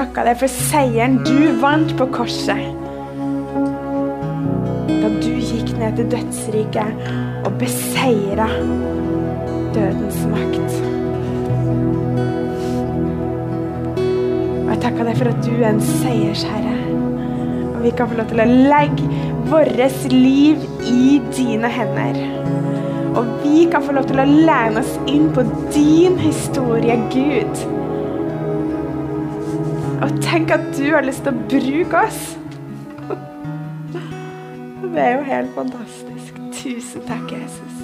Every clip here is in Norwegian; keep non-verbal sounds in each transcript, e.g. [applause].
Takker deg for seieren du vant på korset. Da du gikk ned til dødsriket og beseira dødens makt. Og jeg takker deg for at du er en seiersherre. Og vi kan få lov til å legge vårt liv i dine hender. Og vi kan få lov til å lene oss inn på din historie, Gud. Og tenk at du har lyst til å bruke oss. Det er jo helt fantastisk. Tusen takk, Jesus.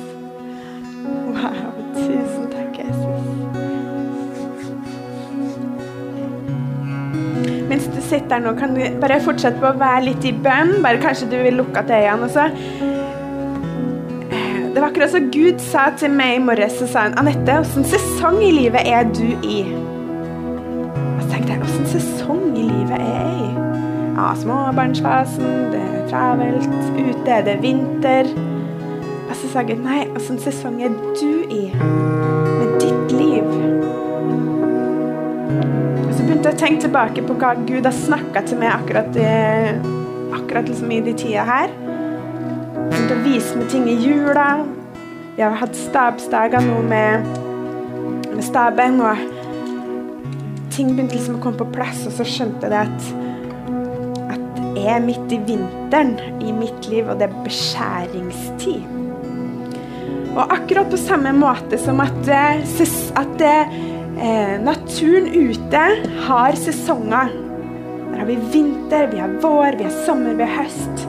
Wow, tusen takk, Jesus. Mens du sitter her nå, kan du bare fortsette på å være litt i bønn. Bare kanskje du vil lukke til øynene også. Det var akkurat som Gud sa til meg i morges, så sa han Anette, hvilken sesong i livet er du i? I livet er i? Ja, småbarnsfasen, det er travelt, ute er det vinter. Og så sa Gud, nei, hvilken sesong er du i med ditt liv? Og så begynte jeg å tenke tilbake på hva Gud har snakka til meg akkurat, i, akkurat liksom i de tida her. Begynte å vise meg ting i jula. Vi har hatt stabsdager nå med, med staben, og ting begynte liksom å komme på plass, og så skjønte jeg at, at jeg er midt i vinteren i mitt liv, og det er beskjæringstid. Og akkurat på samme måte som at, eh, at eh, naturen ute har sesonger. Der har vi vinter, vi har vår, vi har sommer, vi har høst.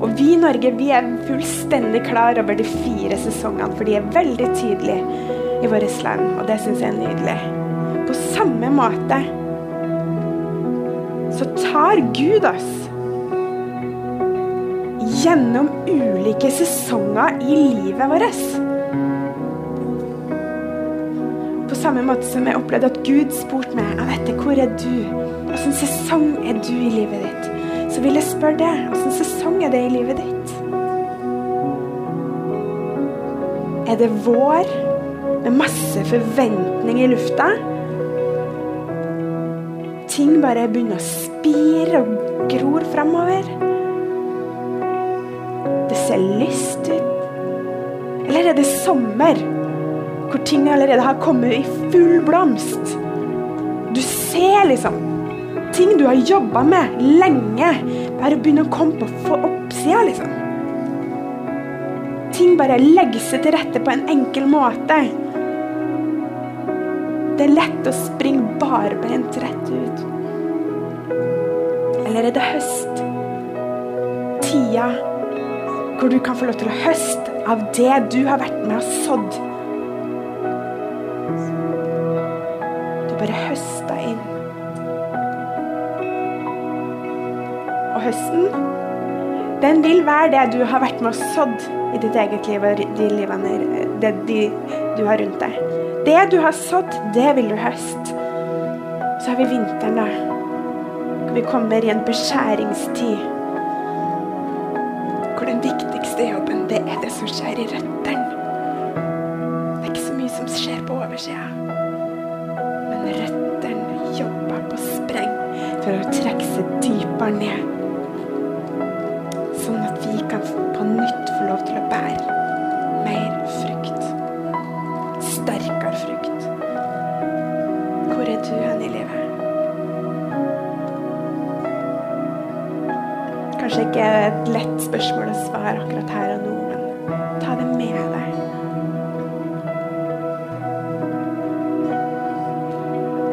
Og vi i Norge vi er fullstendig klar over de fire sesongene, for de er veldig tydelige i vårt land, og det syns jeg er nydelig. På samme måte så tar Gud oss gjennom ulike sesonger i livet vårt. På samme måte som jeg opplevde at Gud spurte meg Anette, hvor er du? Hvilken sesong er du i livet ditt? Så vil jeg spørre deg, hvilken sesong er det i livet ditt? Er det vår med masse forventning i lufta? Ting bare begynner å spire og gror framover? Det ser lyst ut? Eller er det sommer, hvor ting allerede har kommet i full blomst? Du ser liksom ting du har jobba med lenge, bare begynner å komme på oppsida, liksom. Ting bare legger seg til rette på en enkel måte. Det er lett å springe barbeint rett ut. Eller er det høst? Tida hvor du kan få lov til å høste av det du har vært med og sådd. Du bare høsta inn. Og høsten, den vil være det du har vært med og sådd i ditt eget liv og de livene det de du har rundt deg. Det du har sådd, det vil du høste. Så har vi vinteren, da. Vi kommer i en beskjæringstid. Hvor den viktigste jobben, det er det som skjer i røttene. Det er ikke så mye som skjer på oversida. Men røttene jobber på spreng for å trekke seg dypere ned. Sånn at vi kan på nytt få lov til å bære mer frukt. Sterkere frukt. Hvor er du hen i livet? kanskje ikke et lett spørsmål å svare akkurat her og nå, men ta det med deg.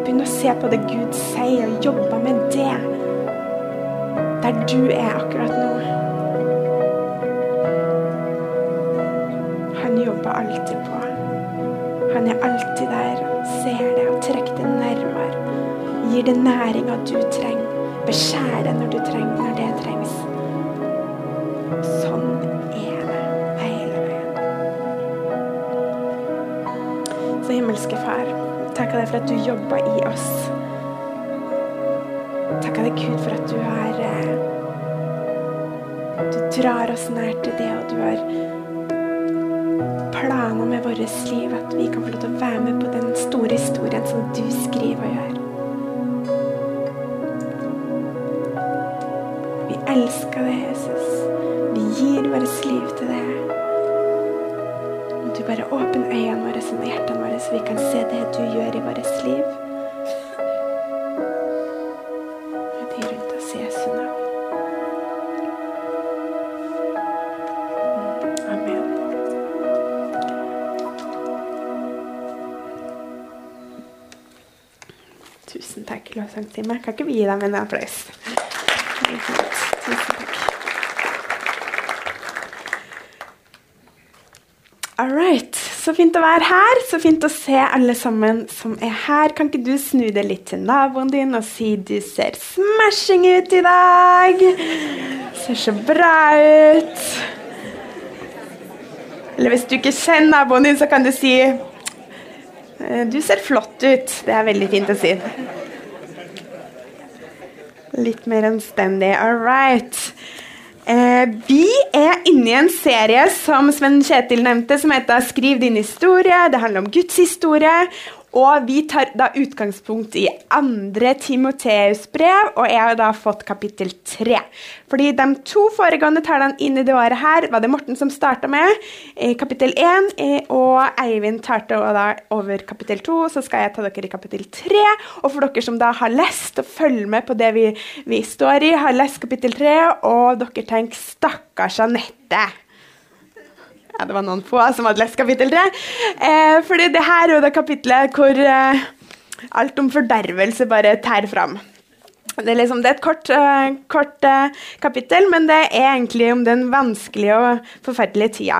Begynn å se på det Gud sier, og jobbe med det der du er akkurat nå. Han jobber alltid på. Han er alltid der, ser det og trekker det nærmere. Gir det næringa du trenger når det trengs. Sånn er det hele veien. Så himmelske Far, takker deg for at du jobber i oss. Takker deg, Gud, for at du har eh, Du drar oss nær til det, og du har planer med vårt liv. At vi kan få lov til å være med på den store historien som du skriver og gjør. Elsker deg, Jesus. Vi gir vårt liv til deg. Du bare åpner øynene våre og hjertene våre, så vi kan se det du gjør i vårt liv. Med de rundt oss i Jesu navn. Mm. Tusen takk, lovsangstime. Kan ikke vi gi dem en applaus? All right. Så fint å være her. Så fint å se alle sammen som er her. Kan ikke du snu deg litt til naboen din og si du ser smashing ut i dag? Ser så bra ut. Eller hvis du ikke kjenner naboen din, så kan du si eh, du ser flott ut. Det er veldig fint å si. Litt mer anstendig. All right. Eh, vi er inne i en serie som Sven Kjetil nevnte, som heter 'Skriv din historie'. Det handler om Guds historie. Og vi tar da utgangspunkt i andre Timoteus brev, og jeg har da fått kapittel tre. Fordi de to foregående talene inn i det året her var det Morten som starta med, i kapittel én, eh, og Eivind talte da over kapittel to. Så skal jeg ta dere i kapittel tre. Og for dere som da har lest og følger med på det vi, vi står i, har lest kapittel tre, og dere tenker 'stakkars Anette'. Ja, det var noen få som hadde lest kapittel tre. Eh, fordi det her er jo det kapitlet hvor eh, alt om fordervelse bare tær fram. Det er, liksom, det er et kort, uh, kort uh, kapittel, men det er egentlig om den vanskelige og forferdelige tida.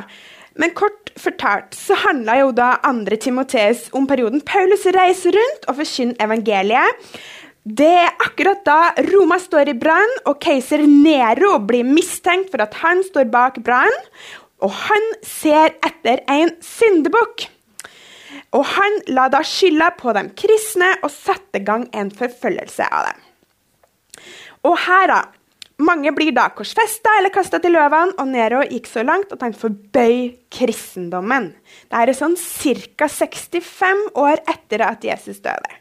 Men kort fortalt så handla jo da andre Timoteus om perioden Paulus reiser rundt og forkynner evangeliet. Det er akkurat da Roma står i brann, og keiser Nero blir mistenkt for at han står bak brannen. Og han ser etter en syndebukk. Og han la da skylda på de kristne og satte i gang en forfølgelse av dem. Og her, da. Mange blir da korsfesta eller kasta til løvene, og Nero gikk så langt at han forbøy kristendommen. Det er sånn ca. 65 år etter at Jesus døde.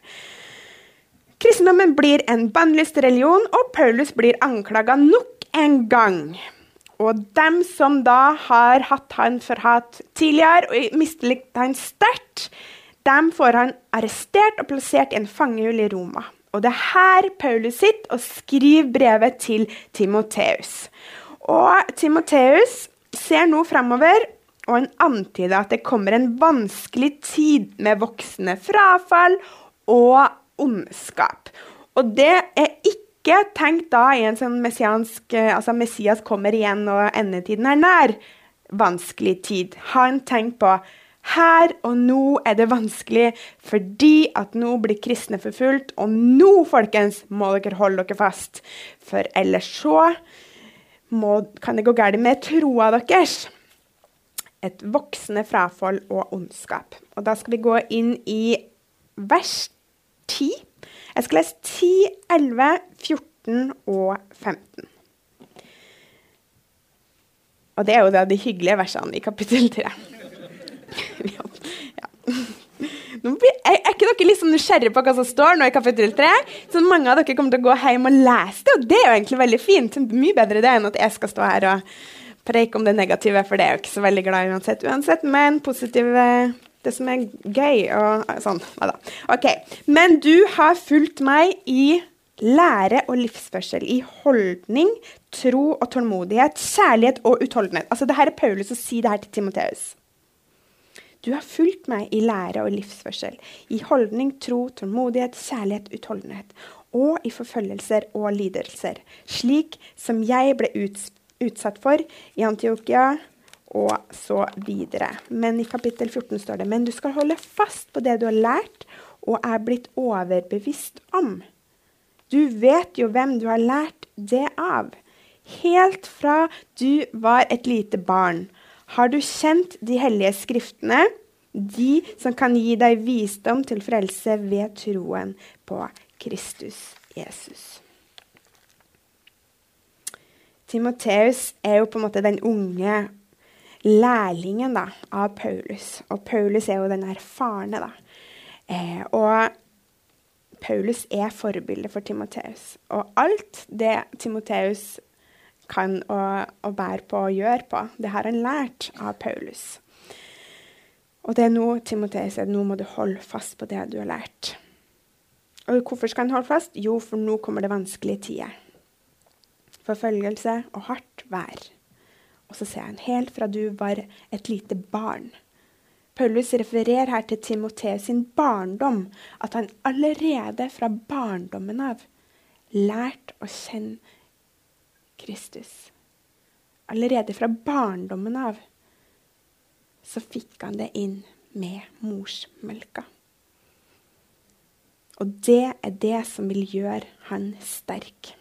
Kristendommen blir en bannlyst religion, og Paulus blir anklaga nok en gang. Og dem som da har hatt han for hat tidligere og mislikt han sterkt, dem får han arrestert og plassert i en fangehull i Roma. Og det er her Paulus sitter og skriver brevet til Timoteus. Og Timoteus ser nå fremover, og han antyder at det kommer en vanskelig tid med voksende frafall og ondskap. Og det er ikke tenkt da i en sånn messiansk Altså Messias kommer igjen, og endetiden er nær. Vanskelig tid. Han tenker på her og nå er det vanskelig fordi at nå blir kristne forfulgt. Og nå, folkens, må dere holde dere fast. For ellers så må, kan det gå galt med troa deres. Et voksende frafall og ondskap. Og da skal vi gå inn i vers 10. Jeg skal lese 10, 11, 14 og 15. Og det er jo da de hyggelige versene i kapittel 3. [laughs] ja. Blir, er, er ikke dere litt sånn nysgjerrige på hva som står nå i kapittel 3? Så mange av dere kommer til å gå hjem og lese det, og det er jo egentlig veldig fint. Mye bedre det enn at jeg skal stå her og preike om det negative, for det er jo ikke så veldig glad uansett. uansett men positive det som er gøy og sånn. Nei da. Ok. Men du har fulgt meg i lære og livsførsel, i holdning, tro og tålmodighet, kjærlighet og utholdenhet. Altså, det her er Paulus som sier det her til Timoteus. Du har fulgt meg i lære og livsførsel, i holdning, tro, tålmodighet, kjærlighet, utholdenhet, og i forfølgelser og lidelser, slik som jeg ble utsatt for i Antiokia og så videre. Men i kapittel 14 står det men du skal holde fast på det du har lært og er blitt overbevist om. Du vet jo hvem du har lært det av. Helt fra du var et lite barn, har du kjent de hellige skriftene, de som kan gi deg visdom til frelse ved troen på Kristus Jesus. Timoteus er jo på en måte den unge lærlingen da, av Paulus. Og Paulus er jo den erfarne. da. Eh, og Paulus er forbildet for Timoteus. Og alt det Timoteus kan å, å, bære på og gjøre på, det har han lært av Paulus. Og det er nå Timoteus sier nå må du holde fast på det du har lært. Og hvorfor skal han holde fast? Jo, for nå kommer det vanskelige tider. Forfølgelse og hardt vær. Og så sier han helt fra du var et lite barn. Paulus refererer her til Timoteus sin barndom, at han allerede fra barndommen av lært å kjenne Kristus. Allerede fra barndommen av så fikk han det inn med morsmelka. Og det er det som vil gjøre han sterk.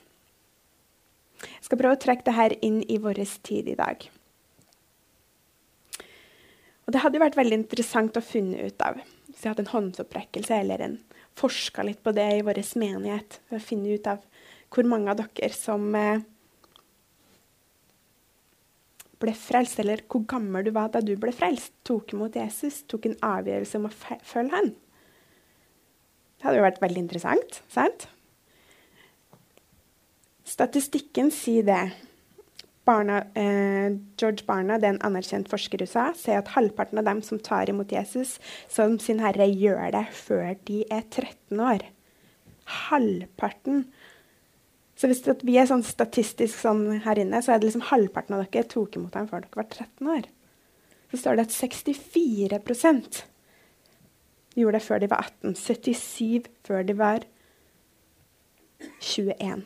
Skal prøve å trekke dette inn i vår tid i dag. Og Det hadde vært veldig interessant å finne ut av hvis jeg hadde en håndsopprekkelse eller en forska litt på det i vår menighet. For å finne ut av hvor mange av dere som eh, ble frelst, eller hvor gammel du var da du ble frelst, tok imot Jesus, tok en avgjørelse om å følge han. Det hadde jo vært veldig interessant, sant? Statistikken sier det. Barna, eh, George Barna, det er en anerkjent forsker i USA, sier at halvparten av dem som tar imot Jesus som sin herre, gjør det før de er 13 år. Halvparten så hvis vi er sånn statistisk sånn her inne, så er det liksom halvparten av dere tok imot ham før dere var 13 år. Så står det at 64% gjorde det før de var 18. 77 før de var 21.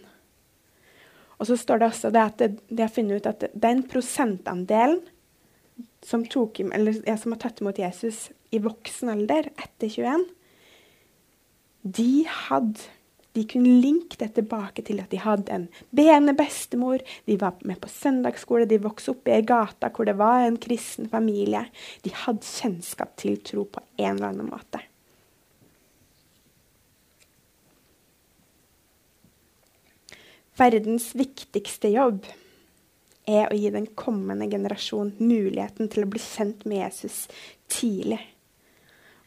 Og så står det også det at de har funnet ut at den prosentandelen som, tok, som har tatt imot Jesus i voksen alder etter 21, de hadde de kunne linke det tilbake til at de hadde en bene bestemor, de var med på søndagsskole, de vokste opp i ei gate hvor det var en kristen familie. De hadde kjennskap til tro på en eller annen måte. Verdens viktigste jobb er å gi den kommende generasjon muligheten til å bli kjent med Jesus tidlig.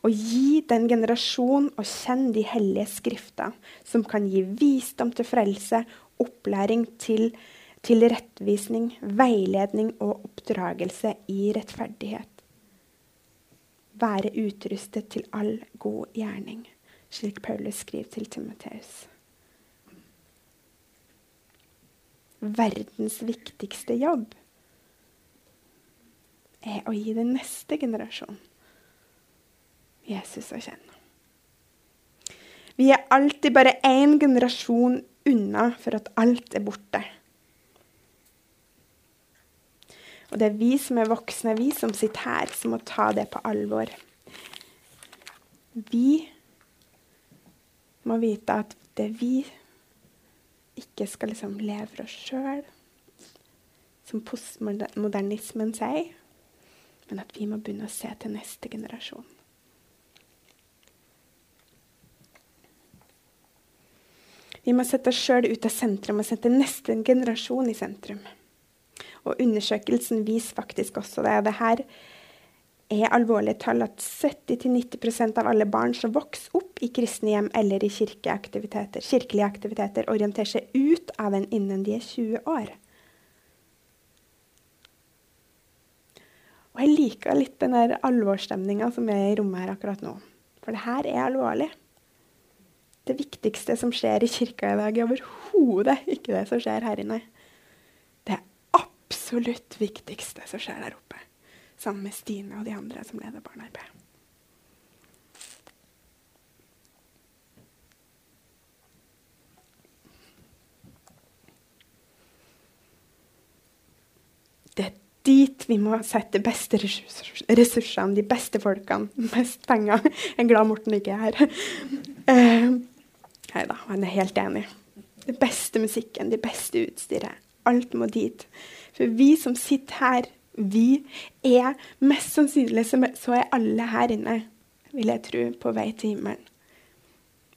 Og gi den generasjonen å kjenne de hellige skrifter, som kan gi visdom til frelse, opplæring til, til rettvisning, veiledning og oppdragelse i rettferdighet. Være utrustet til all god gjerning, slik Paulus skriver til Timoteus. Verdens viktigste jobb er å gi den neste generasjonen Jesus å kjenne. Vi er alltid bare én generasjon unna for at alt er borte. Og det er vi som er voksne, vi som sitter her, som må ta det på alvor. Vi må vite at det er vi ikke skal liksom leve for oss sjøl, som postmodernismen sier, men at vi må begynne å se til neste generasjon. Vi må sette oss sjøl ut av sentrum og sette neste generasjon i sentrum. Og undersøkelsen viser faktisk også det. Det her er alvorlige tall at 70-90% av alle barn som vokser opp i kristne hjem eller i kirkeaktiviteter, kirkelige aktiviteter, orienterer seg ut av den innen de er 20 år. Og jeg liker litt den alvorsstemninga som er i rommet her akkurat nå. For det her er alvorlig det viktigste som skjer i kirka i dag, er overhodet ikke det som skjer her inne. Det absolutt viktigste som skjer der oppe, sammen med Stine og de andre som leder barnearbeid. Det er dit vi må sette de beste ressursene, de beste folkene, [laughs] mest penger. Jeg er glad Morten ikke er her. Uh, Nei da, han er helt enig. Den beste musikken, det beste utstyret. Alt må dit. For vi som sitter her, vi er Mest sannsynlig så er alle her inne, vil jeg tro, på vei til himmelen.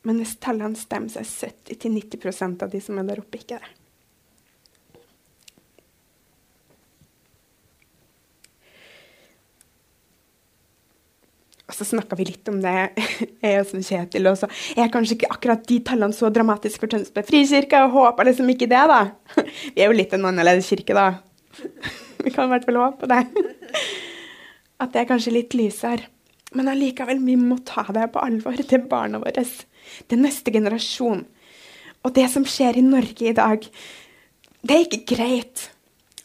Men hvis tallene stemmer, så er 70-90% av de som er der oppe, ikke det. Og så snakka vi litt om det, [laughs] jeg og Kjetil. Og er kanskje ikke akkurat de tallene så dramatiske for Tønsberg frikirke. Og håper liksom ikke det, da. [laughs] Vi er jo litt en annerledes kirke, da. [laughs] Vi kan i hvert fall håpe det. At det er kanskje litt lysere. Men allikevel, vi må ta det på alvor. Det er barna våre. Det er neste generasjon. Og det som skjer i Norge i dag, det er ikke greit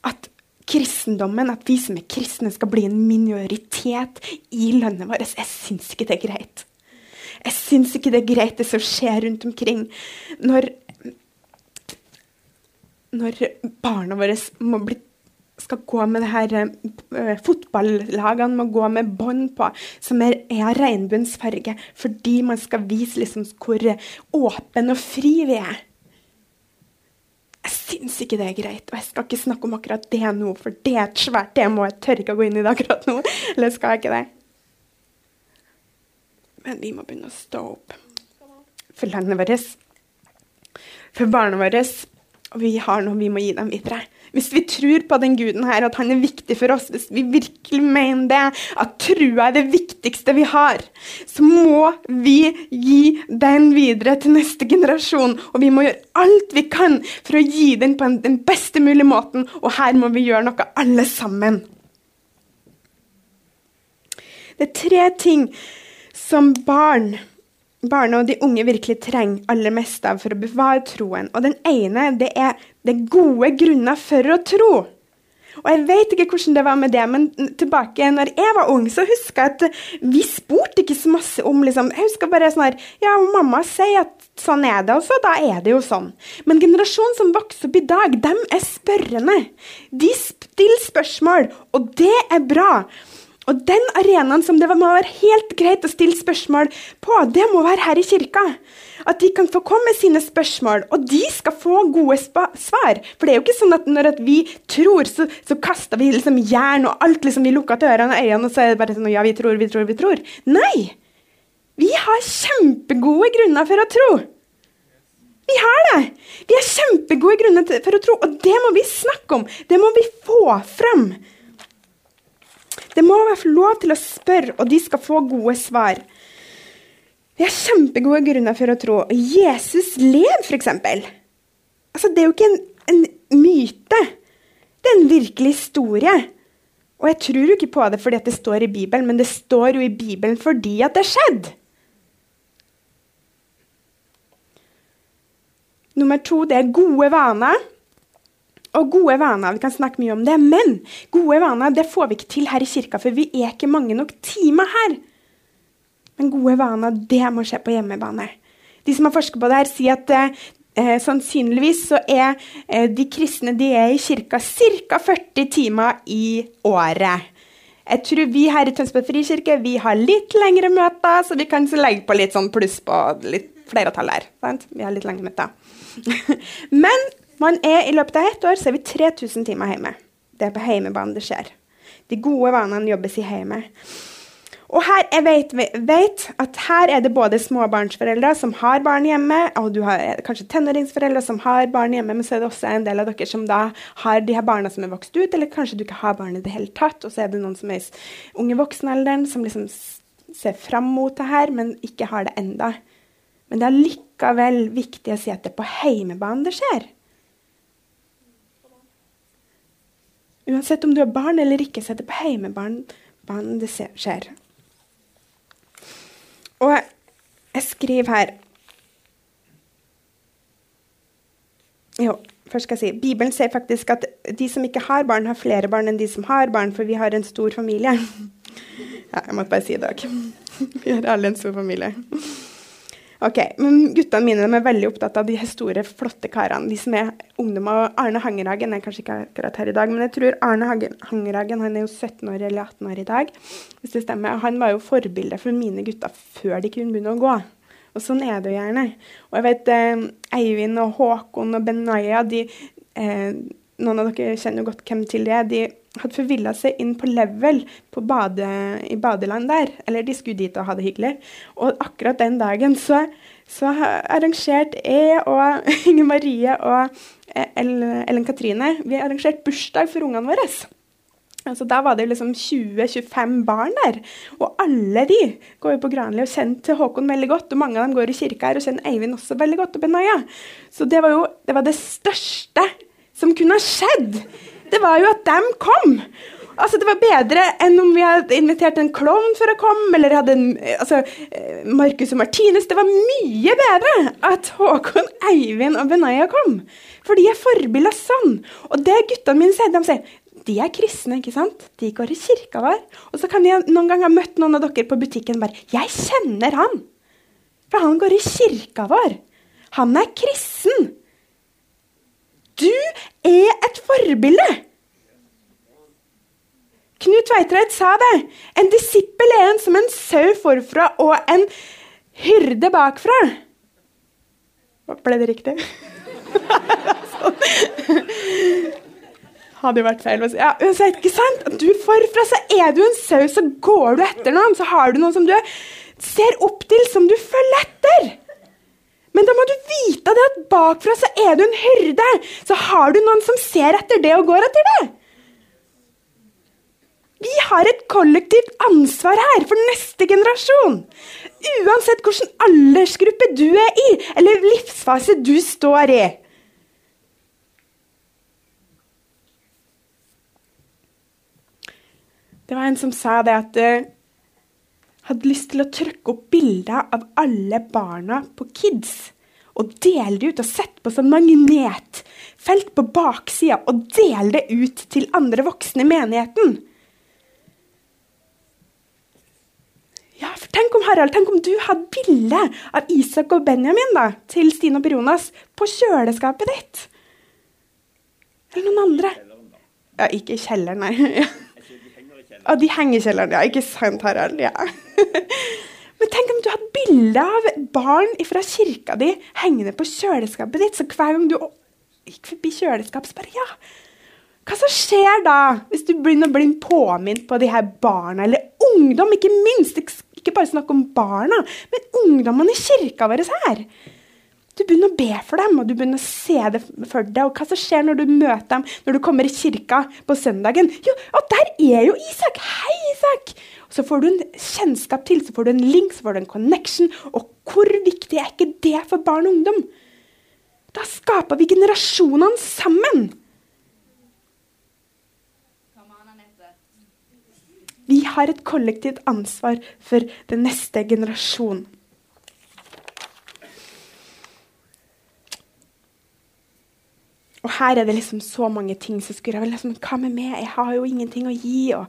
at kristendommen, at vi som er kristne, skal bli en minoritet i landet vårt. Jeg syns ikke det er greit. Jeg syns ikke det er greit, det som skjer rundt omkring. Når, når barna våre må bli skal gå med det her uh, Fotballagene må gå med bånd på som er, er regnbuens fordi man skal vise liksom hvor åpen og fri vi er. Jeg syns ikke det er greit, og jeg skal ikke snakke om akkurat det nå, for det er et svært tema, jeg tør ikke å gå inn i det akkurat nå. Eller skal jeg ikke det? Men vi må begynne å stå opp for landet vårt, for barna våre. Og vi har noe vi må gi dem videre. Hvis vi tror på den guden her, at han er viktig for oss, hvis vi virkelig mener det, at trua er det viktigste vi har, så må vi gi den videre til neste generasjon. Og vi må gjøre alt vi kan for å gi den på den beste mulige måten. Og her må vi gjøre noe alle sammen. Det er tre ting som barn barna og de unge virkelig trenger aller mest av for å bevare troen. Og den ene det er det er gode grunner for å tro. Og Jeg vet ikke hvordan det var med det, men tilbake når jeg var ung, så husker jeg at vi spurte ikke så masse om liksom, Jeg husker bare sånn her Ja, mamma sier at sånn er det, og så da er det jo sånn. Men generasjonen som vokser opp i dag, dem er spørrende. De stiller spørsmål, og det er bra. Og den arenaen som det må være helt greit å stille spørsmål på, det må være her i kirka. At de kan få komme med sine spørsmål, og de skal få gode svar. For det er jo ikke sånn at når at vi tror, så, så, kaster vi liksom jern og alt. liksom Vi lukker til ørene og øynene, og så er det bare sånn Ja, vi tror, vi tror, vi tror. Nei! Vi har kjempegode grunner for å tro. Vi har det! Vi har kjempegode grunner for å tro, og det må vi snakke om. Det må vi få fram. Det må være lov til å spørre, og de skal få gode svar. Vi har kjempegode grunner for å tro. Jesus lev, f.eks. Altså, det er jo ikke en, en, myte. Det er en virkelig historie. Og jeg tror jo ikke på det fordi det står i Bibelen, men det står jo i Bibelen fordi at det skjedde. Nummer to det er gode vaner. Og gode vaner, vi kan snakke mye om det, men gode vaner det får vi ikke til her i kirka, for vi er ikke mange nok timer her. Men gode vaner, det må skje på hjemmebane. De som har forsket på det her, sier at eh, sannsynligvis så er eh, de kristne de er i kirka ca. 40 timer i året. Jeg tror vi her i Tønsberg frikirke vi har litt lengre møter, så vi kan legge på litt sånn pluss på litt flere tall her. Sant? Vi har litt lengre møter. [laughs] Men man er, I løpet av ett år så er vi 3000 timer hjemme. Det er på hjemmebane det skjer. De gode vanene jobbes i hjemmet. Og her, jeg vet, vet, at her er det både småbarnsforeldre som har barn hjemme, og du har kanskje tenåringsforeldre som har barn hjemme, men så er det også en del av dere som da har de her barna som er vokst ut, eller kanskje du ikke har barn i det hele tatt, og så er det noen som er i unge voksenalderen, som liksom ser fram mot det her, men ikke har det enda. Men det er likevel viktig å si at det er på heimebane det skjer. Uansett om du har barn eller ikke, så er det på heimebanen det skjer. Og jeg skriver her Jo, først skal jeg si Bibelen sier faktisk at de som ikke har barn, har flere barn enn de som har barn, for vi har en stor familie. [laughs] Ja, jeg måtte bare si det òg. [laughs] Vi har alle en stor familie. Ok, men Guttene mine er veldig opptatt av de store, flotte karene. De som er ungdom. Og Arne Hangerhagen er kanskje ikke akkurat her i dag, men jeg tror Arne Hangerhagen han er jo 17 år eller 18 år i dag. hvis det stemmer. Han var jo forbilde for mine gutter før de kunne begynne å gå. Og sånn er det jo gjerne. Og jeg vet eh, Eivind og Håkon og Benaya de, eh, Noen av dere kjenner jo godt hvem til det er. De hadde forvilla seg inn på Level på bade, i badeland der. Eller de skulle dit og ha det hyggelig. Og akkurat den dagen så, så arrangerte jeg og [laughs] Inger Marie og eh, Ellen Katrine vi arrangerte bursdag for ungene våre. Altså, da var det liksom 20-25 barn der. Og alle de går jo på Granli og kjenner til Håkon veldig godt. Og mange av dem går i kirka her og kjenner Eivind også veldig godt. og Benaya. Så det var jo det, var det største som kunne ha skjedd. Det var jo at de kom. Altså, Det var bedre enn om vi hadde invitert en klovn for å komme, eller hadde en, altså, Marcus og Martinus. Det var mye bedre at Håkon, Eivind og Benaya kom. For de er forbilder sånn. Og det guttene mine sier, de sier de er kristne, ikke sant? De går i kirka vår. Og så kan jeg noen ganger ha møtt noen av dere på butikken og bare 'Jeg kjenner han!' For han går i kirka vår. Han er kristen. Du er et forbilde! Knut Veitreit sa det. En disippel er en som en sau forfra og en hyrde bakfra. Ble det riktig? [laughs] hadde jo vært feil. Ja, uansett, ikke sant? Du Forfra så er du en sau, så går du etter noen. Så har du noen som du ser opp til, som du følger etter. Men da må du vite det at bakfra så er du en hyrde. Så har du noen som ser etter det og går etter det. Vi har et kollektivt ansvar her for neste generasjon. Uansett hvilken aldersgruppe du er i, eller livsfase du står i. Det var en som sa det at uh, hadde lyst til å trykke opp bilder av alle barna på Kids. Og dele det ut og sette på sånn magnetfelt på baksida og dele det ut til andre voksne i menigheten. Ja, for Tenk om Harald, tenk om du hadde bilde av Isak og Benjamin da, til Stine og Beronas på kjøleskapet ditt. Eller noen andre. Ja, ikke i kjelleren, nei. [laughs] Ja, de henger i kjelleren. Ja, ikke sant, Harald? Ja. [laughs] Men tenk om du hadde bilde av barn fra kirka di hengende på kjøleskapet ditt. Så hver gang du gikk forbi kjøleskapet, så bare Ja. Hva så skjer da, hvis du begynner å bli påminnet på de her barna, eller ungdom, ikke minst? Ikke bare snakk om barna, men ungdommene i kirka vår her. Du begynner å be for dem, og du begynner å se det for deg. Og hva som skjer når du møter dem når du kommer i kirka på søndagen? Jo, og der er jo Isak! Hei, Isak! Så får du en kjennskap til, så får du en link, så får du en connection. Og hvor viktig er ikke det for barn og ungdom? Da skaper vi generasjonene sammen. Vi har et kollektivt ansvar for den neste generasjonen. Og her er det liksom så mange ting som skulle liksom, Hva med meg? Jeg har jo ingenting å gi. og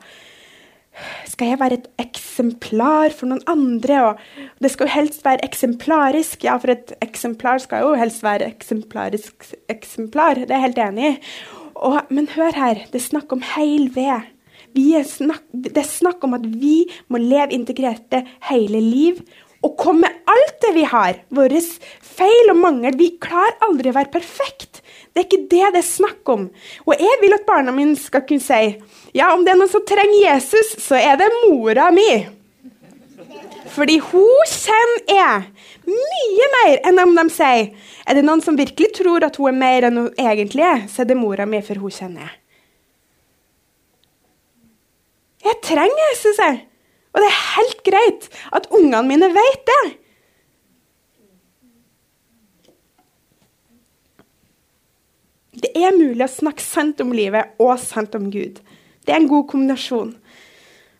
skal jeg være et eksemplar for noen andre? Og det skal jo helst være eksemplarisk. Ja, for et eksemplar skal jo helst være eksemplarisk eksemplar. Det er jeg helt enig i. Og, men hør her, det er snakk om heil ved. Er snakk, det er snakk om at vi må leve integrerte hele liv og komme alt det vi har. Våre feil og mangel. Vi klarer aldri å være perfekt. Det er ikke det det er snakk om. Og jeg vil at barna mine skal kunne si ja, om det er noen som trenger Jesus, så er det mora mi. Fordi hun kjenner jeg mye mer enn om de sier er det noen som virkelig tror at hun er mer enn hun egentlig er, så er det mora mi, for hun kjenner jeg. Jeg trenger Jesus, jeg. Og det er helt greit at ungene mine vet det. Det er mulig å snakke sant om livet og sant om Gud. Det er en god kombinasjon.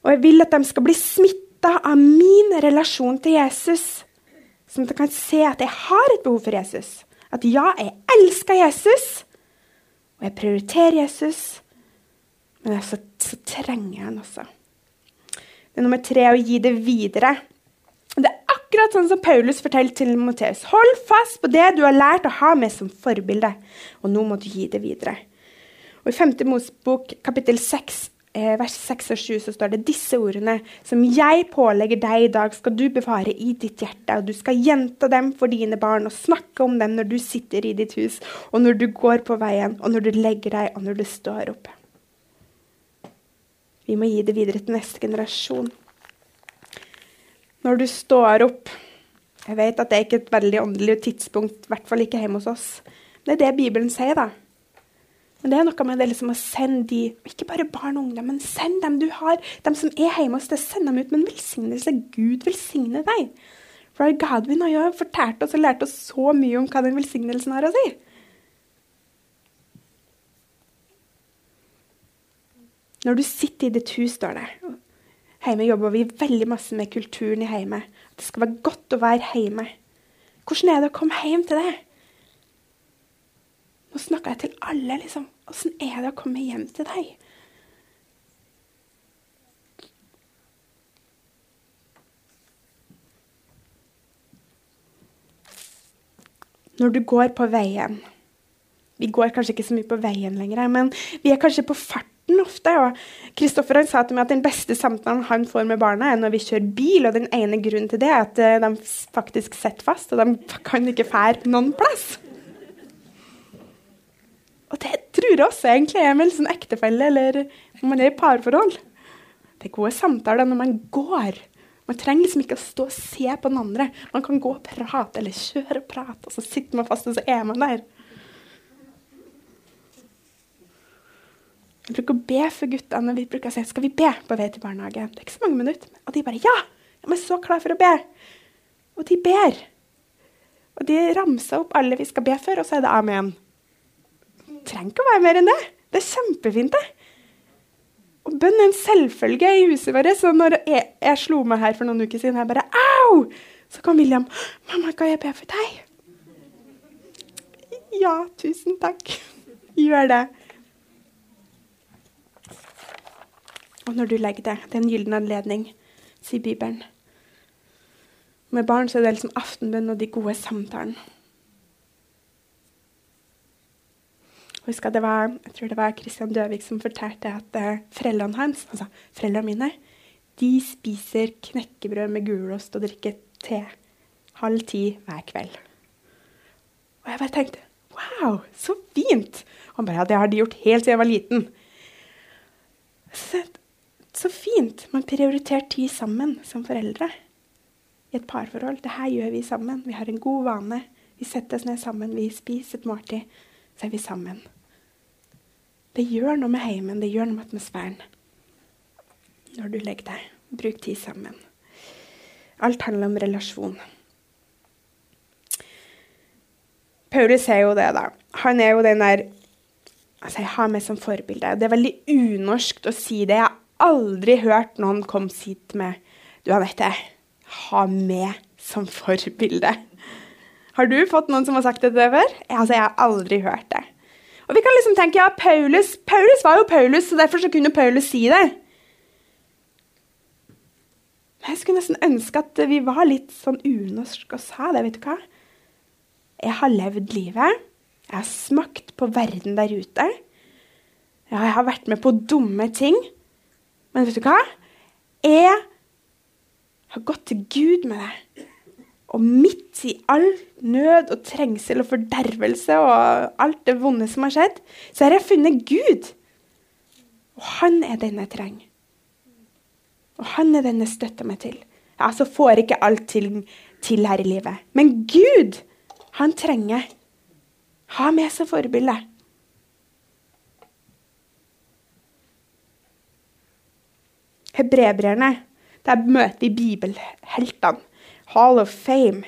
Og jeg vil at de skal bli smitta av min relasjon til Jesus, sånn at de kan se at jeg har et behov for Jesus. At ja, jeg elsker Jesus, og jeg prioriterer Jesus, men så, så trenger jeg han også. Det er nummer tre å gi det videre. Akkurat sånn som Paulus forteller til Moteus. Hold fast på det du har lært å ha med som forbilde, og nå må du gi det videre. Og I 5. Mosebok kapittel 6 eh, vers 6 og 7 så står det disse ordene som jeg pålegger deg i dag, skal du bevare i ditt hjerte, og du skal gjenta dem for dine barn og snakke om dem når du sitter i ditt hus, og når du går på veien, og når du legger deg, og når du står opp. Vi må gi det videre til neste generasjon. Når du står opp Jeg vet at det er ikke et veldig åndelig tidspunkt, i hvert fall ikke hjemme hos oss. Det er det Bibelen sier, da. Men det er noe med det liksom å sende de, ikke bare barn og ungdom, men send dem du har, dem som er hjemme hos deg, send dem ut med en velsignelse. Gud velsigne deg. For Godwin har jo fortalt oss og lært oss så mye om hva den velsignelsen har å si. Når du sitter i ditt hus, står det Hjemme jobber vi veldig masse med kulturen i hjemme. Det skal være godt å være hjemme. Hvordan er det å komme hjem til det? Nå snakker jeg til alle, liksom. Åssen er det å komme hjem til deg? Når du går på veien Vi går kanskje ikke så mye på veien lenger, men vi er kanskje på farten ofte. og Kristoffer sa til meg at den beste samtalen han får med barna, er når vi kjører bil. Og den ene grunnen til det er at eh, de faktisk sitter fast, og de [laughs] kan ikke fære noen plass. Og det tror jeg også egentlig er med liksom ektefelle eller når man er i parforhold. Det er gode samtaler når man går. Man trenger liksom ikke å stå og se på den andre. Man kan gå og prate, eller kjøre og prate, og så sitter man fast, og så er man der. Vi bruker å be for guttene. Vi bruker å si skal vi be på vei til barnehagen. Det er ikke så mange minutter. Og de bare ja! De er så klar for å be. Og de ber. Og de ramser opp alle vi skal be for, og så er det amen Det trenger ikke å være mer enn det. Det er kjempefint, det. Og bønn er en selvfølge i huset vårt. Så når jeg, jeg, slo meg her for noen uker siden, jeg bare Au! Så kom William. 'Mamma, kan jeg be for deg?' Ja, tusen takk. Gjør det. Og når du legger deg, det er en gyllen anledning, sier Bibelen. Med barn så er det liksom aftenbønn og de gode samtalene. husker det var, jeg tror det var Christian Døvik som fortalte at uh, foreldrene hans, altså foreldrene mine, de spiser knekkebrød med gulost og drikker te halv ti hver kveld. Og jeg bare tenkte Wow, så fint! Han bare Ja, det har de gjort helt siden jeg var liten. Så, så fint. Man prioriterer tid sammen som foreldre i et parforhold. Det her gjør vi sammen. Vi har en god vane. Vi setter oss ned sammen, vi spiser et måltid, så er vi sammen. Det gjør noe med heimen, det gjør noe med atmosfæren. Når du legger deg. Bruk tid sammen. Alt handler om relasjon. Paulus er jo det, da. Han er jo den der altså Jeg har meg som forbilde. Det er veldig unorskt å si det. Jeg aldri hørt noen komme sitt med Du, Anette, ha meg som forbilde. Har du fått noen som har sagt det til deg før? Altså, jeg har aldri hørt det. Og vi kan liksom tenke ja, Paulus, Paulus var jo Paulus, så derfor så kunne Paulus si det. Men jeg skulle nesten ønske at vi var litt sånn unorsk og sa det. vet du hva? Jeg har levd livet. Jeg har smakt på verden der ute. Ja, jeg har vært med på dumme ting. Men vet du hva? Jeg har gått til Gud med det. Og midt i all nød og trengsel og fordervelse og alt det vonde som har skjedd, så har jeg funnet Gud. Og han er den jeg trenger. Og han er den jeg støtter meg til. Ja, så får ikke alt til, til her i livet. Men Gud, han trenger ha med seg forbilde. Hebrebrerne, der møter vi bibelheltene. Hall of Fame.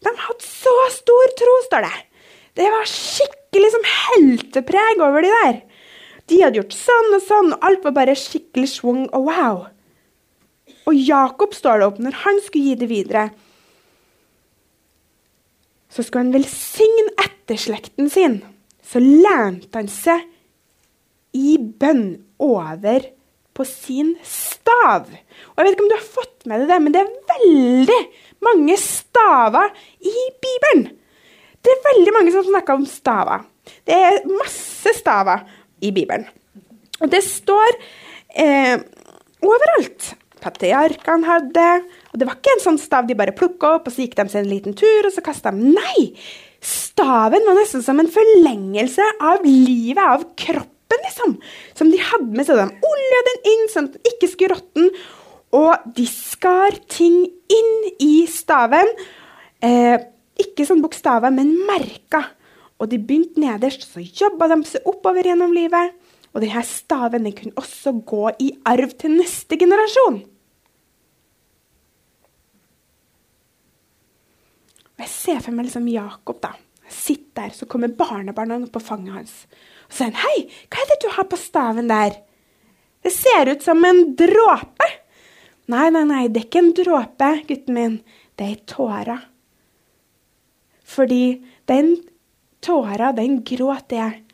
De hadde så stor tro, står det. Det var skikkelig som heltepreg over de der. De hadde gjort sånn og sånn, og alt var bare skikkelig schwung og wow. Og Jakob står det opp når han skulle gi det videre. Så skulle han velsigne etterslekten sin. Så lente han seg i bønn over på sin stav. Og Jeg vet ikke om du har fått med deg det, men det er veldig mange staver i Bibelen. Det er veldig mange som snakker om staver. Det er masse staver i Bibelen. Og det står eh, overalt. Patriarkene hadde Og det var ikke en sånn stav de bare plukka opp, og så gikk de seg en liten tur, og så kasta de. Nei! Staven var nesten som en forlengelse av livet, av kroppen, liksom. Som de hadde med seg. De olja den inn sånn at den ikke skulle råtne. Og de skar ting inn i staven. Eh, ikke sånn bokstaver, men merker. Og de begynte nederst, så jobba de seg oppover gjennom livet. Og denne staven den kunne også gå i arv til neste generasjon. Og Jeg ser for meg liksom Jakob. da. Sitt der, så kommer barnebarna opp på fanget hans. Og så sier han, 'Hei, hva er det du har på staven der?' 'Det ser ut som en dråpe.' 'Nei, nei, nei, det er ikke en dråpe, gutten min. Det er ei tåre.' Fordi den tåra, den gråt jeg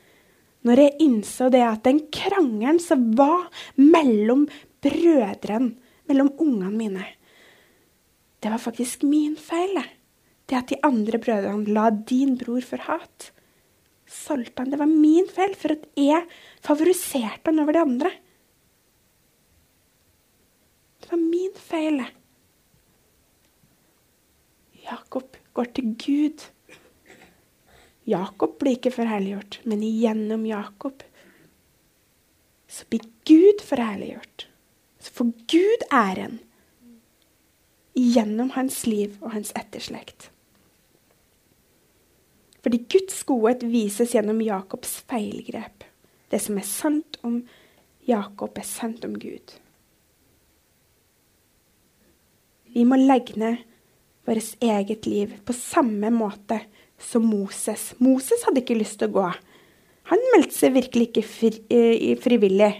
når jeg innså det at den krangelen som var mellom brødrene, mellom ungene mine, det var faktisk min feil. det det at de andre brødrene la din bror for hat. Solgte han. Det var min feil, for at jeg favoriserte han over de andre. Det var min feil. Jakob går til Gud. Jakob blir ikke forherliggjort, men gjennom Jakob så blir Gud forherliggjort. Så får Gud æren gjennom hans liv og hans etterslekt. Fordi Guds godhet vises gjennom Jakobs feilgrep. Det som er sant om Jakob, er sant om Gud. Vi må legge ned vårt eget liv på samme måte som Moses. Moses hadde ikke lyst til å gå. Han meldte seg virkelig ikke fri, eh, frivillig.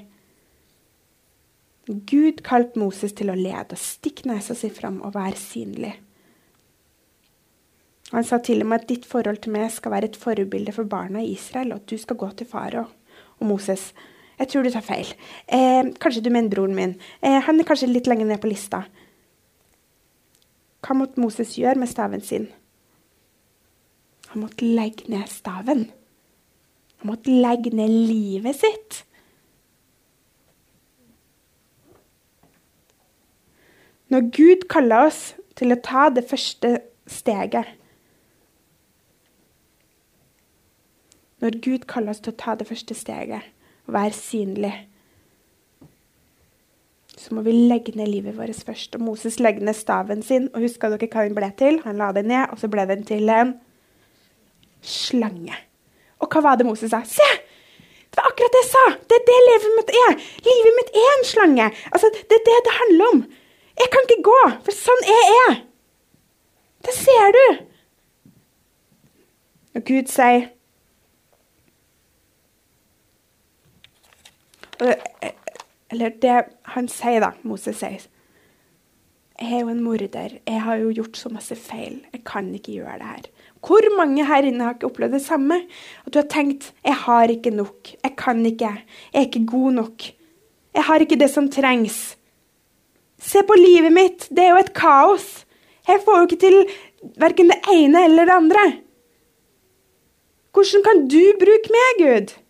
Gud kalte Moses til å lede og stikke nesa si fram og være synlig. Han sa til og med at ditt forhold til meg skal være et forbilde for barna i Israel, og at du skal gå til farao. Og Moses, jeg tror du tar feil. Eh, kanskje du mener broren min. Eh, han er kanskje litt lenger ned på lista. Hva måtte Moses gjøre med staven sin? Han måtte legge ned staven. Han måtte legge ned livet sitt. Når Gud kaller oss til å ta det første steget Når Gud kaller oss til å ta det første steget være synlig, så må vi legge ned livet vårt først. Og Moses legger ned staven sin, og husker dere hva den ble til? Han la den ned, og så ble den til en slange. Og hva var det Moses sa? Se! Det var akkurat det jeg sa! Det er det livet mitt er! Livet mitt er en slange! Altså, Det er det det handler om. Jeg kan ikke gå, for sånn er jeg. Det ser du. Og Gud sier Eller det han sier, da, Moses sier. Jeg er jo en morder. Jeg har jo gjort så masse feil. Jeg kan ikke gjøre det her. Hvor mange her inne har ikke opplevd det samme? At du har tenkt 'jeg har ikke nok', 'jeg kan ikke', 'jeg er ikke god nok'. 'Jeg har ikke det som trengs'. Se på livet mitt. Det er jo et kaos. Jeg får jo ikke til verken det ene eller det andre. Hvordan kan du bruke meg, Gud?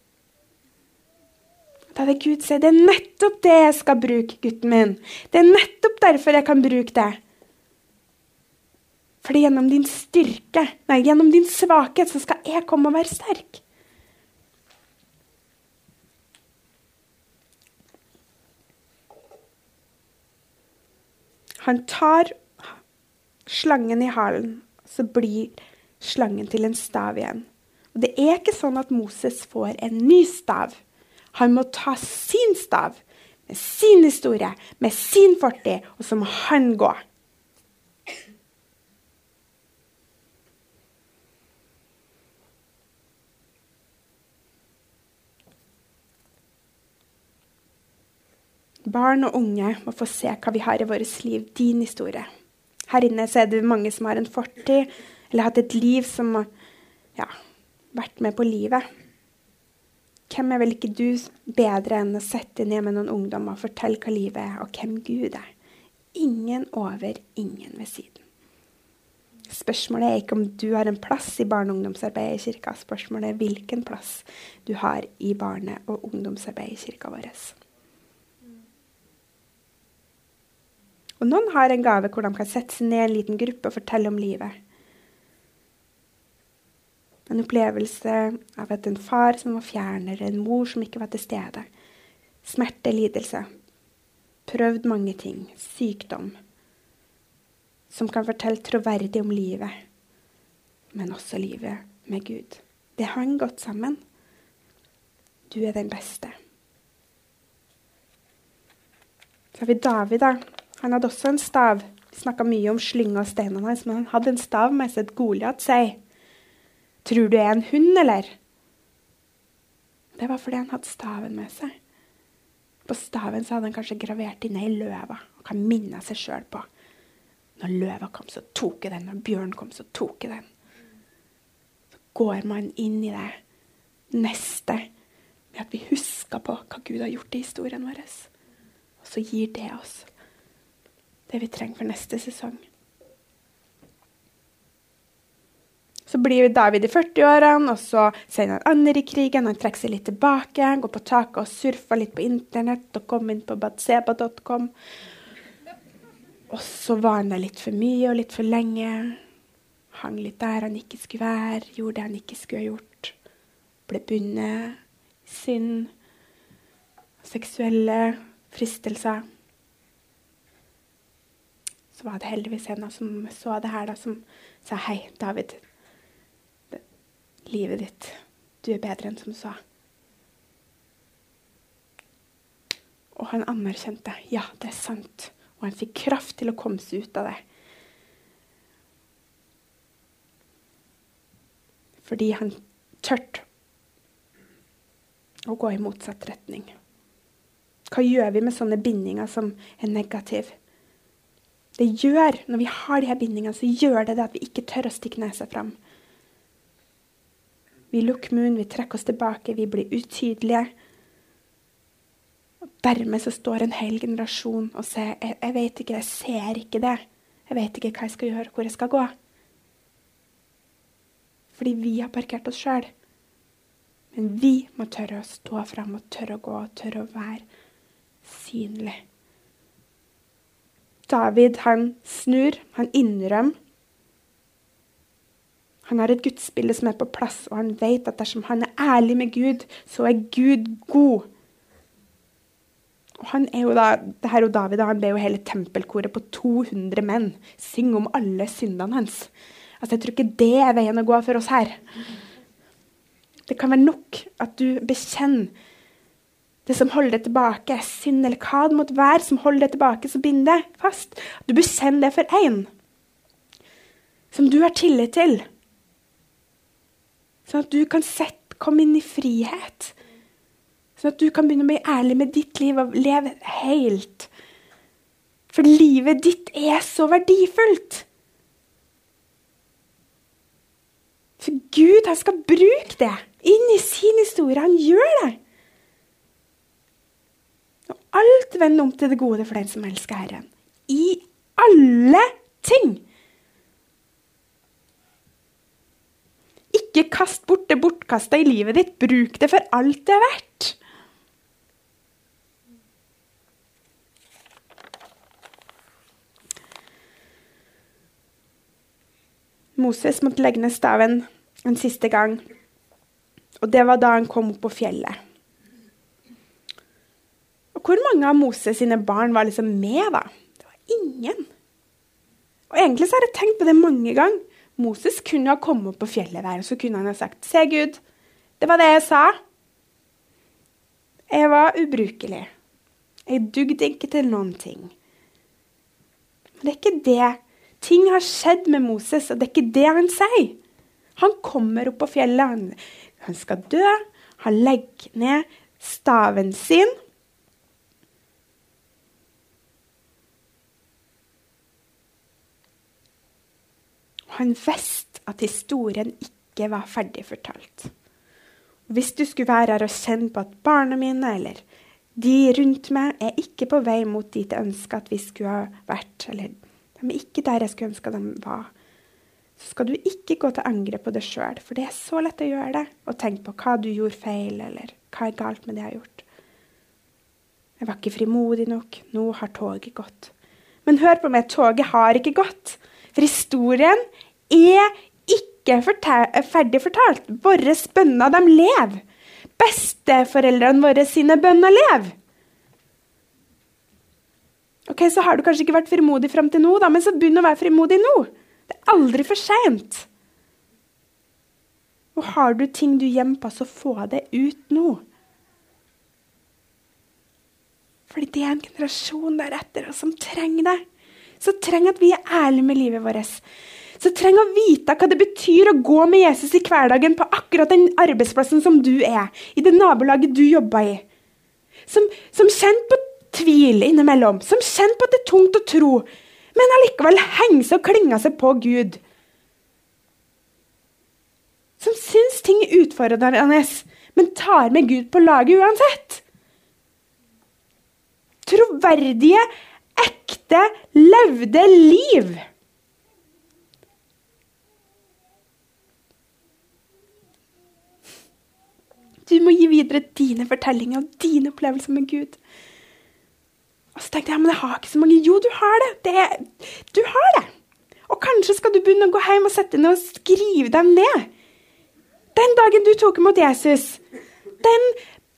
Da hadde Gud sagt det er nettopp det jeg skal bruke, gutten min. Det er nettopp derfor jeg kan bruke det. Fordi gjennom din styrke, nei, gjennom din svakhet, så skal jeg komme og være sterk. Han tar slangen i halen, så blir slangen til en stav igjen. Og Det er ikke sånn at Moses får en ny stav. Han må ta sin stav, med sin historie, med sin fortid, og så må han gå. Barn og unge må få se hva vi har i vårt liv, din historie. Her inne er det mange som har en fortid, eller hatt et liv som har ja, vært med på livet. Hvem er vel ikke du bedre enn å sette deg ned med noen ungdommer og fortelle hva livet er, og hvem Gud er? Ingen over, ingen ved siden. Spørsmålet er ikke om du har en plass i barne- og ungdomsarbeidet i kirka. Spørsmålet er hvilken plass du har i barne- og ungdomsarbeidet i kirka vår. Og noen har en gave hvor de kan sette seg ned i en liten gruppe og fortelle om livet. En opplevelse av at en far som var fjern, en mor som ikke var til stede. Smerte, lidelse. Prøvd mange ting. Sykdom. Som kan fortelle troverdig om livet, men også livet med Gud. Det hang godt sammen. Du er den beste. Så har vi David. da. Han hadde også en stav. Vi snakka mye om slynga og steinene hans, men han hadde en stav med seg. et Goliat sier, 'Tror du er en hund, eller?' Det var fordi han hadde staven med seg. På staven så hadde han kanskje gravert inn ei løve og kan minne seg sjøl på. Når løva kom, så tok jeg den. Når bjørnen kom, så tok jeg den. Så går man inn i det neste med at vi husker på hva Gud har gjort i historien vår. Og så gir det oss det vi trenger for neste sesong. Så blir David i 40-årene, og så sender han andre i krigen. Han trekker seg litt tilbake, går på taket og surfer litt på internett og kommer inn på batseba.com. Og så var han der litt for mye og litt for lenge. Hang litt der han ikke skulle være, gjorde det han ikke skulle ha gjort. Ble bundet. Synd. Seksuelle fristelser. Så var det heldigvis en som så det her, da, som sa hei, David. Livet ditt. Du er bedre enn som sa. Og han anerkjente. Ja, det er sant. Og han fikk kraft til å komme seg ut av det. Fordi han tørte å gå i motsatt retning. Hva gjør vi med sånne bindinger som er negative? Det gjør, Når vi har de her bindingene, så gjør det det at vi ikke tør å stikke nesa fram. Vi lukker munnen, vi trekker oss tilbake, vi blir utydelige. Og dermed så står en hel generasjon og sier jeg, jeg vet ikke, jeg ser ikke det. Jeg vet ikke hva jeg skal gjøre, hvor jeg skal gå. Fordi vi har parkert oss sjøl. Men vi må tørre å stå fram og tørre å gå og tørre å være synlig. David han snur, han innrømmer. Han har et gudsbilde som er på plass, og han vet at dersom han er ærlig med Gud, så er Gud god. Og han er jo da, det her er jo David han ber jo hele tempelkoret på 200 menn synge om alle syndene hans. Altså, Jeg tror ikke det er veien å gå for oss her. Det kan være nok at du bekjenner det som holder deg tilbake, synd eller hva det måtte være som holder deg tilbake, så bind det fast. Du bekjenner det for én som du har tillit til. Sånn at du kan sette, komme inn i frihet. Sånn at du kan begynne å bli ærlig med ditt liv og leve helt. For livet ditt er så verdifullt. For Gud han skal bruke det inn i sin historie. Han gjør det. Og alt vender om til det gode for den som elsker Herren. I alle ting. Ikke kast bort det bortkasta i livet ditt. Bruk det for alt det er verdt. Moses måtte legge ned staven en siste gang. Og det var da han kom opp på fjellet. Og hvor mange av Moses sine barn var liksom med, da? Det var ingen. Og egentlig så har jeg tenkt på det mange ganger. Moses kunne ha kommet opp på fjellet der og så kunne han ha sagt Se, Gud, det var det jeg sa. Jeg var ubrukelig. Jeg dugde ikke til noen ting. Men det er ikke det. Ting har skjedd med Moses, og det er ikke det han sier. Han kommer opp på fjellet. Han, han skal dø. Han legger ned staven sin. Han visste at historien ikke var ferdig fortalt. Hvis du skulle være her og kjenne på at barna mine eller de rundt meg er ikke på vei mot dit jeg ønsker at vi skulle ha vært, eller de er ikke der jeg skulle ønske de var, så skal du ikke gå til angrep på det sjøl, for det er så lett å gjøre det. Og tenke på hva du gjorde feil, eller hva er galt med det jeg har gjort. Jeg var ikke frimodig nok. Nå har toget gått. Men hør på meg, toget har ikke gått. For historien er ikke ferdig fortalt. Våre bønner, de lever. Besteforeldrene våre sine bønner lever. Ok, Så har du kanskje ikke vært frimodig fram til nå, da, men så begynn å være frimodig nå. Det er aldri for seint. Og har du ting du gjemmer på, så få det ut nå. Fordi det er en generasjon der etter oss som trenger det. Som trenger at vi er ærlige med livet vårt. Som trenger å vite hva det betyr å gå med Jesus i hverdagen på akkurat den arbeidsplassen som du er, i det nabolaget du jobber i. Som, som kjenner på tvil innimellom, som kjenner på at det er tungt å tro, men allikevel henger seg og klinger seg på Gud. Som syns ting er utfordrende, men tar med Gud på laget uansett. Troverdige, ekte, levde liv. Du må gi videre dine fortellinger og dine opplevelser med Gud. Og så tenkte jeg men jeg har ikke så mange. Jo, du har det. det du har det. Og kanskje skal du begynne å gå hjem og sette ned og skrive dem ned. Den dagen du tok imot Jesus, den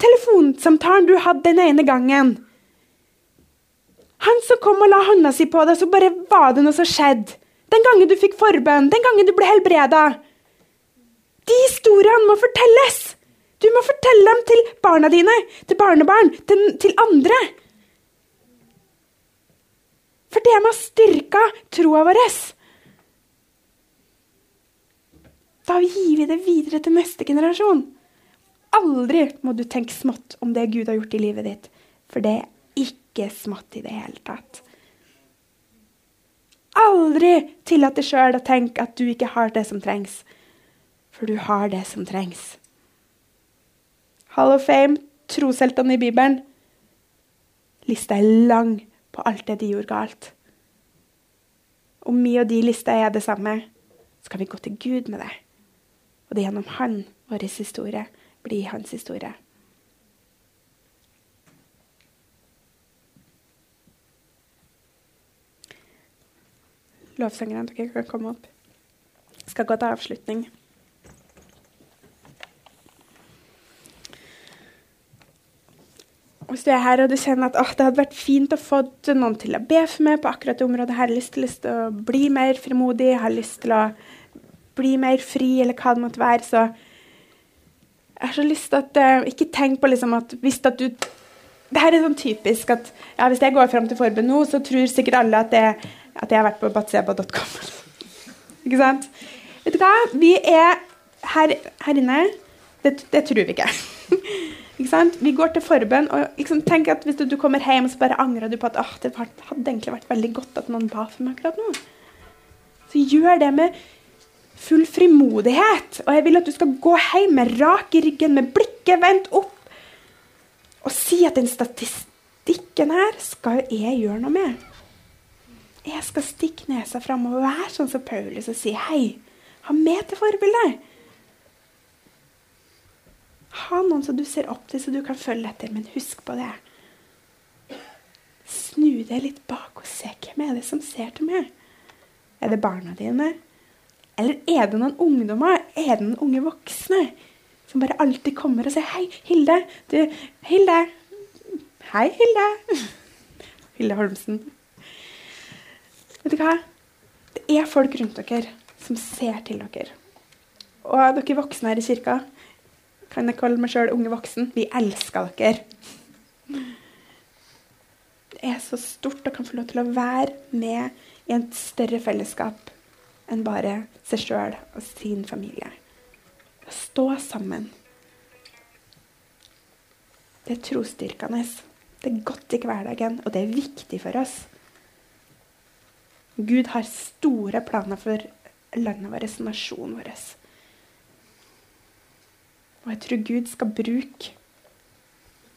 telefonsamtalen du hadde den ene gangen Han som kom og la hånda si på deg, så bare var det noe som skjedde. Den gangen du fikk forbønn, den gangen du ble helbreda. De historiene må fortelles. Du må fortelle dem til barna dine, til barnebarn, til, til andre. For det med å styrke troa vår. Da gir vi det videre til neste generasjon. Aldri må du tenke smått om det Gud har gjort i livet ditt, for det er ikke smått i det hele tatt. Aldri tillat deg sjøl å tenke at du ikke har det som trengs, for du har det som trengs. Hall of Fame, trosheltene i Bibelen. Lista er lang på alt det de gjorde galt. Om mi og de lista er det samme, så kan vi gå til Gud med det. Og det er gjennom Han vår historie blir hans historie. Lovsangerne, dere kan komme opp. Jeg skal gå til avslutning. Hvis du er her og du kjenner at det hadde vært fint å få noen til å be for meg på akkurat det området, her, lyst, lyst til å bli mer frimodig, har lyst til å bli mer fri, eller hva det måtte være, så jeg har så lyst til at uh, Ikke tenk på liksom at hvis at du det her er sånn typisk at ja, Hvis jeg går fram til forbud nå, så tror sikkert alle at, det, at jeg har vært på batseba.com. [laughs] ikke sant? Vet du hva? Vi er her, her inne. Det, det tror vi ikke. [laughs] Vi går til forbønn. og tenk at Hvis du, du, kommer hjem og så bare angrer du på at det hadde egentlig vært veldig godt at noen ba for meg akkurat nå. Så gjør det med full frimodighet. Og jeg vil at du skal gå hjem med rak i ryggen, med blikket vendt opp, og si at den statistikken her skal jeg gjøre noe med. Jeg skal stikke nesa fram og være sånn som Paulus og si hei, ha med til forbilde. Ha noen som du ser opp til, så du kan følge etter. Men husk på det. Snu deg litt bak og se hvem er det som ser til meg. Er det barna dine? Eller er det noen ungdommer? Er det noen unge voksne som bare alltid kommer og sier 'Hei, Hilde'. Du, Hilde. Hei, Hilde. [laughs] Hilde Holmsen. Vet du hva? Det er folk rundt dere som ser til dere. Og dere voksne her i kirka, kan jeg kalle meg sjøl unge voksen. Vi elsker dere. Det er så stort å kan få lov til å være med i et større fellesskap enn bare seg sjøl og sin familie. Å stå sammen. Det er trosstyrkende. Det er godt i hverdagen, og det er viktig for oss. Gud har store planer for landet vårt, nasjonen vår. Og jeg tror Gud skal bruke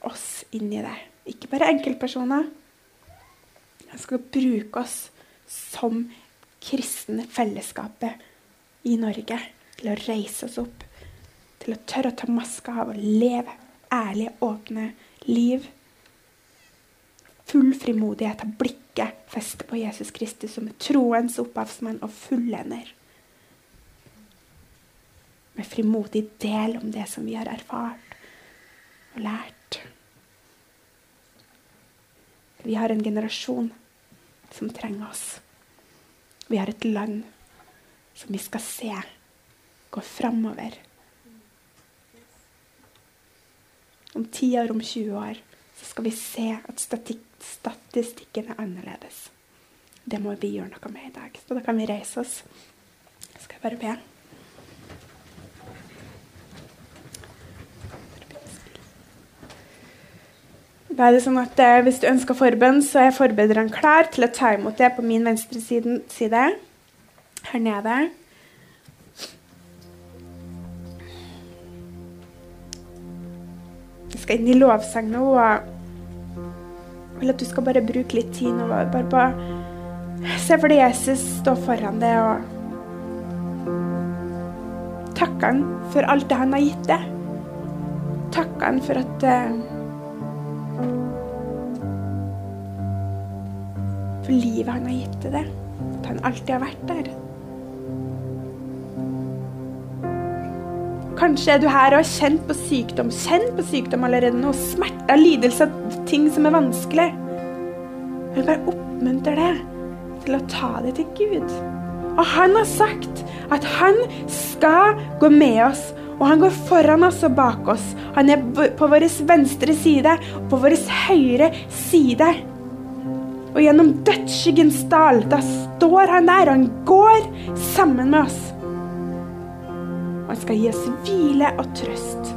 oss inn i det. Ikke bare enkeltpersoner. Han skal bruke oss som kristne fellesskapet i Norge til å reise oss opp. Til å tørre å ta maska av og leve ærlige, åpne liv. full frimodighet av blikket festet på Jesus Kristus som troens opphavsmann og fullender. Med frimodig del om det som vi har erfart og lært. Vi har en generasjon som trenger oss. Vi har et land som vi skal se gå framover. Om 10 år, om 20 år, så skal vi se at statistikken er annerledes. Det må vi gjøre noe med i dag. Så da kan vi reise oss. Skal jeg bare be? Da er det sånn at eh, Hvis du ønsker forbønn, så er forbederen klar til å ta imot det på min venstre side. Her nede. Jeg skal inn i lovsang nå. og vil at du skal bare bruke litt tid nå. Bare på Se for deg Jesus stå foran deg og takke han for alt det han har gitt deg. Takke han for at uh, For livet han har gitt deg det. At han alltid har vært der. Kanskje er du her og har kjent på sykdom. Kjent på sykdom allerede nå. Smerter, lidelse, ting som er vanskelig. Jeg bare oppmuntre deg til å ta det til Gud. Og han har sagt at han skal gå med oss. Og han går foran oss og bak oss. Han er på vår venstre side på vår høyre side. Og gjennom dødsskyggens dal, da står han der, og han går sammen med oss. Han skal gi oss hvile og trøst.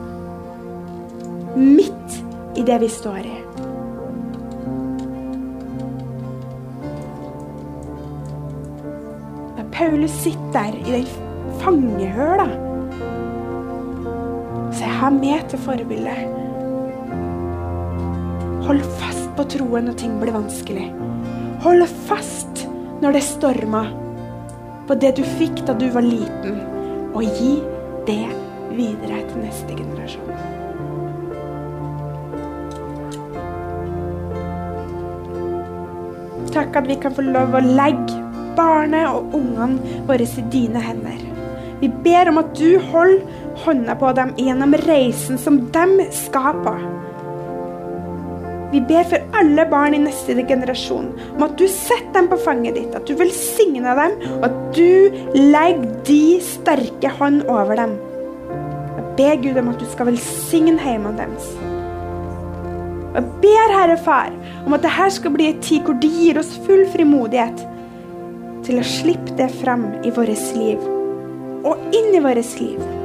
Midt i det vi står i. Da Paulus sitter der i den fangehøla, så er han med til forbilde. Hold fast på troen når ting blir vanskelig. Hold fast når det stormer, på det du fikk da du var liten, og gi det videre til neste generasjon. Takk at vi kan få lov å legge barnet og ungene våre i dine hender. Vi ber om at du holder hånda på dem gjennom reisen som de skal på. Vi ber for alle barn i neste generasjon om at du setter dem på fanget ditt, at du velsigner dem, og at du legger de sterke hånd over dem. Jeg ber Gud om at du skal velsigne hjemmene deres. Og jeg ber, Herre Far, om at dette skal bli en tid hvor de gir oss full frimodighet til å slippe det frem i vårt liv, og inn i vårt liv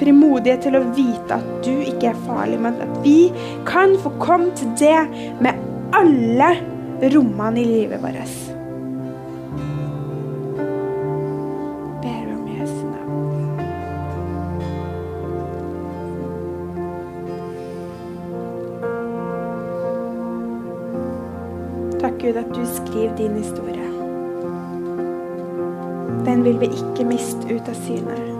frimodighet til å vite at du ikke er farlig, men at vi kan få komme til det med alle rommene i livet vårt. Ber om Jesu navn. Takk, Gud, at du skriver din historie. Den vil vi ikke miste ut av synet.